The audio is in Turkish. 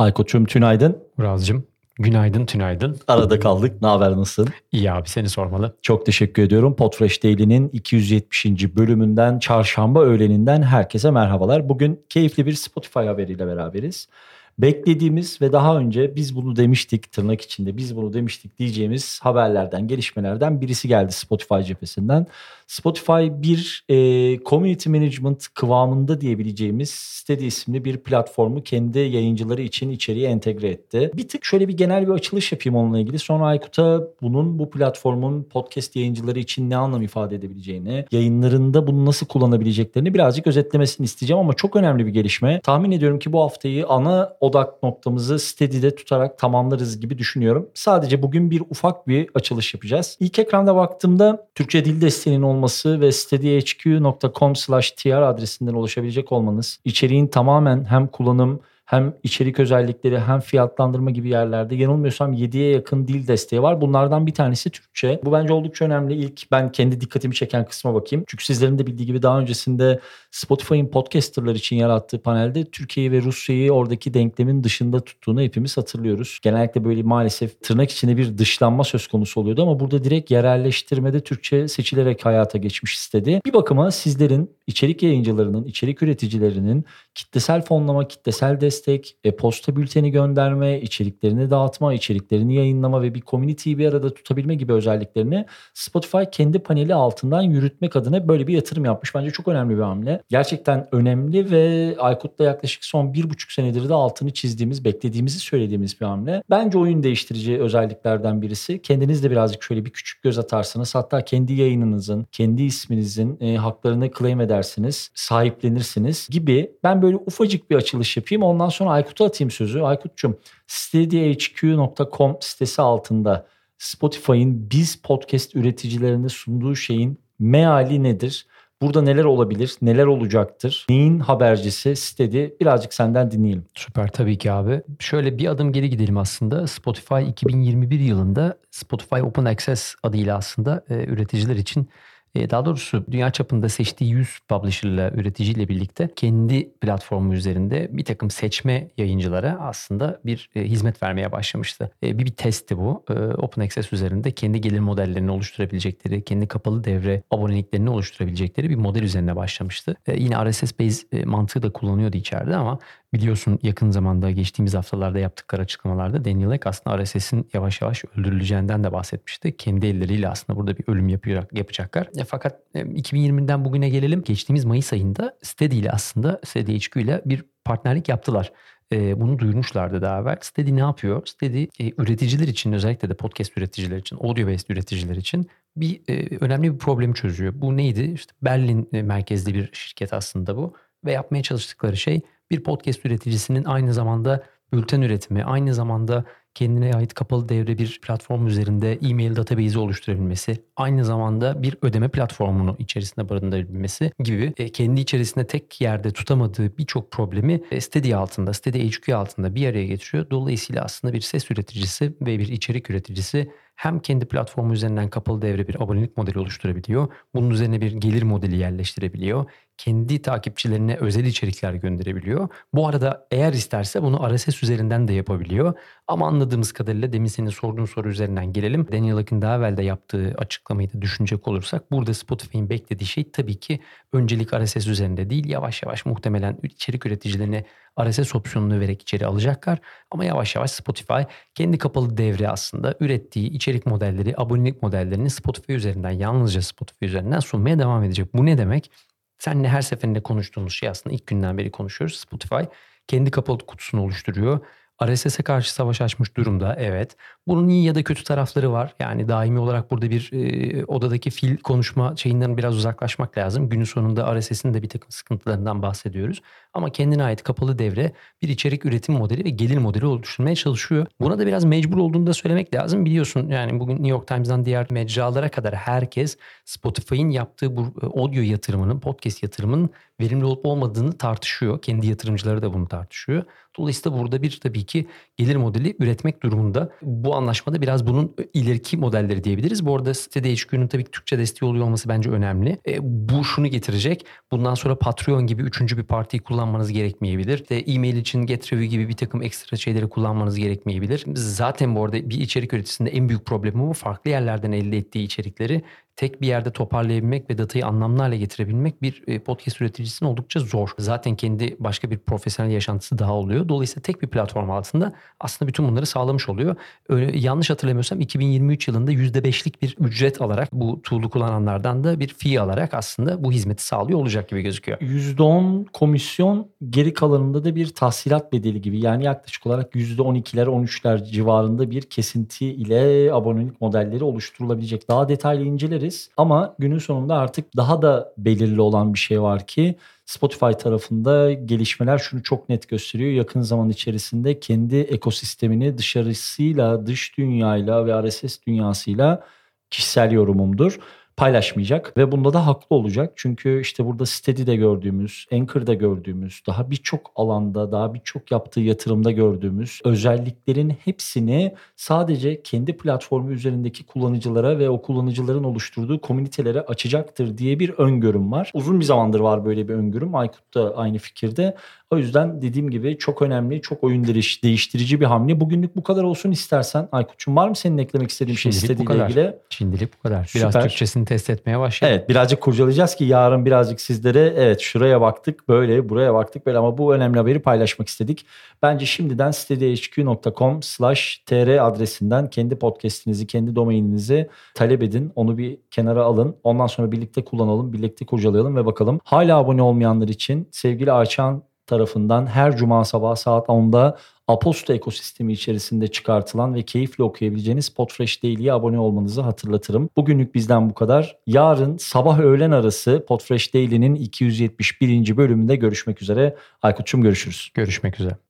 Aykut'cum tünaydın. Muraz'cığım günaydın tünaydın. Arada kaldık. Ne haber nasılsın? İyi abi seni sormalı. Çok teşekkür ediyorum. Podfresh Daily'nin 270. bölümünden çarşamba öğleninden herkese merhabalar. Bugün keyifli bir Spotify haberiyle beraberiz. Beklediğimiz ve daha önce biz bunu demiştik tırnak içinde biz bunu demiştik diyeceğimiz haberlerden, gelişmelerden birisi geldi Spotify cephesinden. Spotify bir e, community management kıvamında diyebileceğimiz Steady isimli bir platformu kendi yayıncıları için içeriye entegre etti. Bir tık şöyle bir genel bir açılış yapayım onunla ilgili. Sonra Aykut'a bunun bu platformun podcast yayıncıları için ne anlam ifade edebileceğini, yayınlarında bunu nasıl kullanabileceklerini birazcık özetlemesini isteyeceğim ama çok önemli bir gelişme. Tahmin ediyorum ki bu haftayı ana odak noktamızı Steady'de tutarak tamamlarız gibi düşünüyorum. Sadece bugün bir ufak bir açılış yapacağız. İlk ekranda baktığımda Türkçe dil desteğinin olması ve steadyhq.com slash tr adresinden ulaşabilecek olmanız içeriğin tamamen hem kullanım hem içerik özellikleri hem fiyatlandırma gibi yerlerde yanılmıyorsam 7'ye yakın dil desteği var. Bunlardan bir tanesi Türkçe. Bu bence oldukça önemli. İlk ben kendi dikkatimi çeken kısma bakayım. Çünkü sizlerin de bildiği gibi daha öncesinde Spotify'ın podcasterlar için yarattığı panelde Türkiye'yi ve Rusya'yı oradaki denklemin dışında tuttuğunu hepimiz hatırlıyoruz. Genellikle böyle maalesef tırnak içinde bir dışlanma söz konusu oluyordu ama burada direkt yerelleştirmede Türkçe seçilerek hayata geçmiş istedi. Bir bakıma sizlerin içerik yayıncılarının, içerik üreticilerinin kitlesel fonlama, kitlesel destek, e-posta bülteni gönderme, içeriklerini dağıtma, içeriklerini yayınlama ve bir community'yi bir arada tutabilme gibi özelliklerini Spotify kendi paneli altından yürütmek adına böyle bir yatırım yapmış. Bence çok önemli bir hamle. Gerçekten önemli ve Aykut'la yaklaşık son bir buçuk senedir de altını çizdiğimiz, beklediğimizi söylediğimiz bir hamle. Bence oyun değiştirici özelliklerden birisi. Kendiniz de birazcık şöyle bir küçük göz atarsanız hatta kendi yayınınızın, kendi isminizin e, haklarını claim edersiniz, sahiplenirsiniz gibi. Ben böyle ufacık bir açılış yapayım. Ondan sonra Aykut'a atayım sözü. Aykut'cum steadyhq.com sitesi altında Spotify'ın biz podcast üreticilerine sunduğu şeyin meali nedir? Burada neler olabilir, neler olacaktır? Neyin habercisi Steady? Birazcık senden dinleyelim. Süper tabii ki abi. Şöyle bir adım geri gidelim aslında. Spotify 2021 yılında Spotify Open Access adıyla aslında e, üreticiler için daha doğrusu dünya çapında seçtiği 100 publisher üreticiyle birlikte kendi platformu üzerinde bir takım seçme yayıncılara aslında bir e, hizmet vermeye başlamıştı. E, bir bir testti bu. Open Access üzerinde kendi gelir modellerini oluşturabilecekleri, kendi kapalı devre aboneliklerini oluşturabilecekleri bir model üzerine başlamıştı. Yine RSS base mantığı da kullanıyordu içeride ama Biliyorsun yakın zamanda geçtiğimiz haftalarda yaptıkları açıklamalarda Daniel Ek aslında RSS'in yavaş yavaş öldürüleceğinden de bahsetmişti. Kendi elleriyle aslında burada bir ölüm yapacak, yapacaklar. E, fakat e, 2020'den bugüne gelelim. Geçtiğimiz Mayıs ayında Steady ile aslında Steady ile bir partnerlik yaptılar. E, bunu duyurmuşlardı daha evvel. Steady ne yapıyor? Steady e, üreticiler için özellikle de podcast üreticiler için, audio based üreticiler için bir e, önemli bir problemi çözüyor. Bu neydi? İşte Berlin e, merkezli bir şirket aslında bu ve yapmaya çalıştıkları şey bir podcast üreticisinin aynı zamanda bülten üretimi, aynı zamanda kendine ait kapalı devre bir platform üzerinde e-mail database'i oluşturabilmesi, aynı zamanda bir ödeme platformunu içerisinde barındırabilmesi gibi e, kendi içerisinde tek yerde tutamadığı birçok problemi e, Steady altında, Steady HQ altında bir araya getiriyor. Dolayısıyla aslında bir ses üreticisi ve bir içerik üreticisi hem kendi platformu üzerinden kapalı devre bir abonelik modeli oluşturabiliyor. Bunun üzerine bir gelir modeli yerleştirebiliyor kendi takipçilerine özel içerikler gönderebiliyor. Bu arada eğer isterse bunu RSS üzerinden de yapabiliyor. Ama anladığımız kadarıyla demin senin sorduğun soru üzerinden gelelim. Daniel Akın daha evvel de yaptığı açıklamayı da düşünecek olursak burada Spotify'ın beklediği şey tabii ki öncelik RSS üzerinde değil yavaş yavaş muhtemelen içerik üreticilerine RSS opsiyonunu vererek içeri alacaklar. Ama yavaş yavaş Spotify kendi kapalı devre aslında ürettiği içerik modelleri, abonelik modellerini Spotify üzerinden yalnızca Spotify üzerinden sunmaya devam edecek. Bu ne demek? Seninle her seferinde konuştuğumuz şey aslında ilk günden beri konuşuyoruz. Spotify kendi kapalı kutusunu oluşturuyor. RSS'e karşı savaş açmış durumda evet. Bunun iyi ya da kötü tarafları var. Yani daimi olarak burada bir e, odadaki fil konuşma şeyinden biraz uzaklaşmak lazım. Günün sonunda RSS'in de bir takım sıkıntılarından bahsediyoruz. Ama kendine ait kapalı devre bir içerik üretim modeli ve gelir modeli oluşturmaya çalışıyor. Buna da biraz mecbur olduğunu da söylemek lazım. Biliyorsun yani bugün New York Times'dan diğer mecralara kadar herkes Spotify'ın yaptığı bu e, audio yatırımının, podcast yatırımının verimli olup olmadığını tartışıyor. Kendi yatırımcıları da bunu tartışıyor. Dolayısıyla burada bir tabii ki gelir modeli üretmek durumunda. Bu anlaşmada biraz bunun ileriki modelleri diyebiliriz. Bu arada sitede HQ'nun tabii ki Türkçe desteği oluyor olması bence önemli. E, bu şunu getirecek. Bundan sonra Patreon gibi üçüncü bir partiyi kullanmanız gerekmeyebilir. İşte e-mail için GetReview gibi bir takım ekstra şeyleri kullanmanız gerekmeyebilir. Zaten bu arada bir içerik üreticisinde en büyük problemi bu. Farklı yerlerden elde ettiği içerikleri tek bir yerde toparlayabilmek ve datayı anlamlı hale getirebilmek bir e, podcast üreticisinin oldukça zor. Zaten kendi başka bir profesyonel yaşantısı daha oluyor. Dolayısıyla tek bir platform altında aslında bütün bunları sağlamış oluyor. Öyle, yanlış hatırlamıyorsam 2023 yılında %5'lik bir ücret alarak bu tool'u kullananlardan da bir fee alarak aslında bu hizmeti sağlıyor olacak gibi gözüküyor. %10 komisyon geri kalanında da bir tahsilat bedeli gibi. Yani yaklaşık olarak %12'ler 13'ler civarında bir kesinti ile abonelik modelleri oluşturulabilecek. Daha detaylı inceleriz diyebiliriz. Ama günün sonunda artık daha da belirli olan bir şey var ki Spotify tarafında gelişmeler şunu çok net gösteriyor. Yakın zaman içerisinde kendi ekosistemini dışarısıyla, dış dünyayla ve RSS dünyasıyla kişisel yorumumdur paylaşmayacak ve bunda da haklı olacak. Çünkü işte burada Steady'de gördüğümüz, Anchor'da gördüğümüz, daha birçok alanda, daha birçok yaptığı yatırımda gördüğümüz özelliklerin hepsini sadece kendi platformu üzerindeki kullanıcılara ve o kullanıcıların oluşturduğu komünitelere açacaktır diye bir öngörüm var. Uzun bir zamandır var böyle bir öngörüm. Aykut da aynı fikirde. O yüzden dediğim gibi çok önemli, çok oyun değiştirici bir hamle. Bugünlük bu kadar olsun istersen. Aykut'cum var mı senin eklemek istediğin şey şey ilgili? Şimdilik bu kadar. Biraz Süper. Türkçesini test etmeye başlayalım. Evet birazcık kurcalayacağız ki yarın birazcık sizlere evet şuraya baktık böyle buraya baktık böyle ama bu önemli haberi paylaşmak istedik. Bence şimdiden steadyhq.com slash tr adresinden kendi podcastinizi, kendi domaininizi talep edin. Onu bir kenara alın. Ondan sonra birlikte kullanalım, birlikte kurcalayalım ve bakalım. Hala abone olmayanlar için sevgili Ayçan tarafından her cuma sabah saat 10'da Aposto ekosistemi içerisinde çıkartılan ve keyifle okuyabileceğiniz Podfresh Daily'ye abone olmanızı hatırlatırım. Bugünlük bizden bu kadar. Yarın sabah öğlen arası Podfresh Daily'nin 271. bölümünde görüşmek üzere. Aykut'cum görüşürüz. Görüşmek üzere.